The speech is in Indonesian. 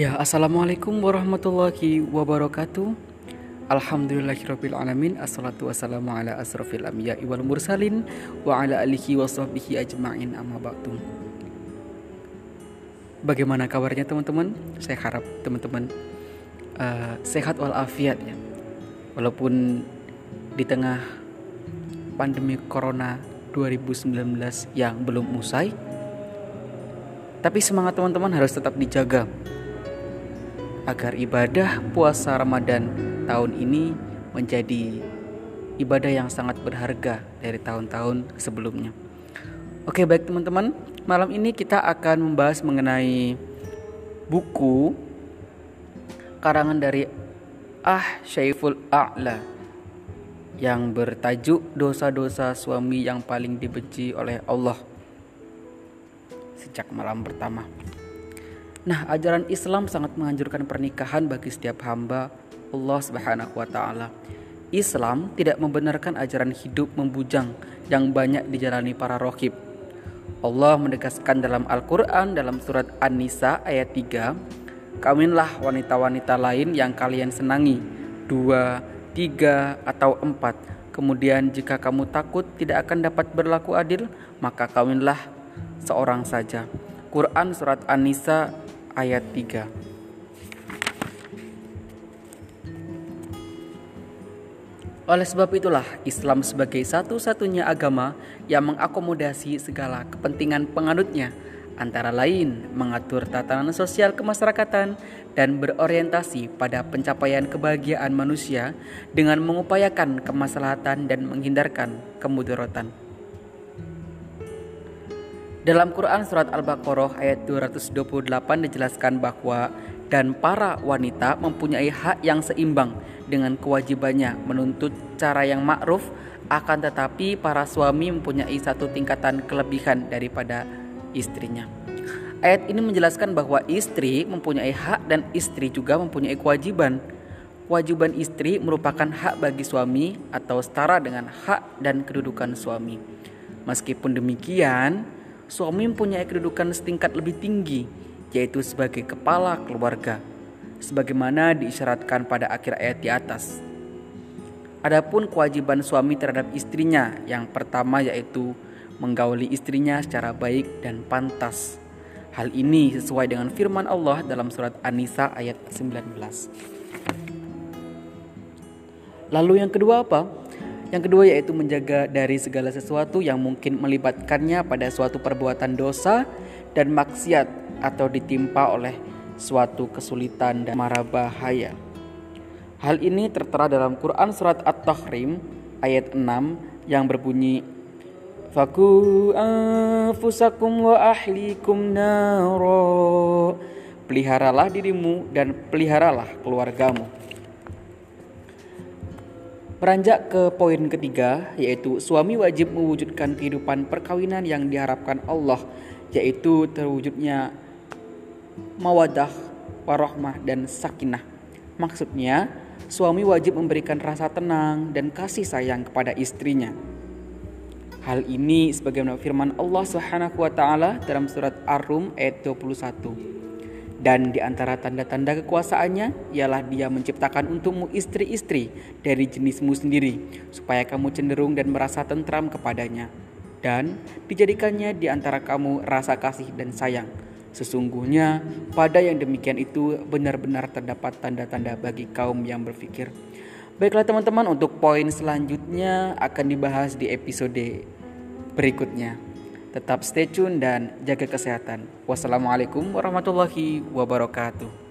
Ya, Assalamualaikum warahmatullahi wabarakatuh. Alhamdulillahirabbil alamin. Assalatu wassalamu ala asrafil anbiya wal mursalin Wa ala alihi wa sahbihi ajma'in. Amma ba'du. Bagaimana kabarnya teman-teman? Saya harap teman-teman uh, sehat walafiat ya. Walaupun di tengah pandemi corona 2019 yang belum usai Tapi semangat teman-teman harus tetap dijaga agar ibadah puasa Ramadan tahun ini menjadi ibadah yang sangat berharga dari tahun-tahun sebelumnya. Oke, baik teman-teman, malam ini kita akan membahas mengenai buku karangan dari Ah Syaiful A'la yang bertajuk Dosa-dosa suami yang paling dibenci oleh Allah sejak malam pertama. Nah, ajaran Islam sangat menganjurkan pernikahan bagi setiap hamba Allah Subhanahu wa taala. Islam tidak membenarkan ajaran hidup membujang yang banyak dijalani para rohib. Allah menegaskan dalam Al-Quran dalam surat An-Nisa ayat 3 Kawinlah wanita-wanita lain yang kalian senangi Dua, tiga, atau empat Kemudian jika kamu takut tidak akan dapat berlaku adil Maka kawinlah seorang saja Quran Surat An-Nisa ayat 3 Oleh sebab itulah Islam sebagai satu-satunya agama yang mengakomodasi segala kepentingan penganutnya antara lain mengatur tatanan sosial kemasyarakatan dan berorientasi pada pencapaian kebahagiaan manusia dengan mengupayakan kemaslahatan dan menghindarkan kemudaratan. Dalam Quran surat Al-Baqarah ayat 228 dijelaskan bahwa dan para wanita mempunyai hak yang seimbang dengan kewajibannya menuntut cara yang ma'ruf akan tetapi para suami mempunyai satu tingkatan kelebihan daripada istrinya. Ayat ini menjelaskan bahwa istri mempunyai hak dan istri juga mempunyai kewajiban. Kewajiban istri merupakan hak bagi suami atau setara dengan hak dan kedudukan suami. Meskipun demikian, suami mempunyai kedudukan setingkat lebih tinggi, yaitu sebagai kepala keluarga, sebagaimana diisyaratkan pada akhir ayat di atas. Adapun kewajiban suami terhadap istrinya, yang pertama yaitu menggauli istrinya secara baik dan pantas. Hal ini sesuai dengan firman Allah dalam surat An-Nisa ayat 19. Lalu yang kedua apa? Yang kedua yaitu menjaga dari segala sesuatu yang mungkin melibatkannya pada suatu perbuatan dosa dan maksiat atau ditimpa oleh suatu kesulitan dan mara bahaya. Hal ini tertera dalam Quran surat At-Tahrim ayat 6 yang berbunyi Faku anfusakum wa ahlikum naro Peliharalah dirimu dan peliharalah keluargamu. Beranjak ke poin ketiga, yaitu suami wajib mewujudkan kehidupan perkawinan yang diharapkan Allah, yaitu terwujudnya mawadah, warohmah, dan sakinah. Maksudnya, suami wajib memberikan rasa tenang dan kasih sayang kepada istrinya. Hal ini sebagaimana firman Allah Subhanahu wa dalam surat Ar-Rum ayat 21. Dan di antara tanda-tanda kekuasaannya ialah dia menciptakan untukmu istri-istri dari jenismu sendiri supaya kamu cenderung dan merasa tentram kepadanya. Dan dijadikannya di antara kamu rasa kasih dan sayang. Sesungguhnya pada yang demikian itu benar-benar terdapat tanda-tanda bagi kaum yang berpikir. Baiklah teman-teman untuk poin selanjutnya akan dibahas di episode berikutnya. Tetap stay tune dan jaga kesehatan. Wassalamualaikum warahmatullahi wabarakatuh.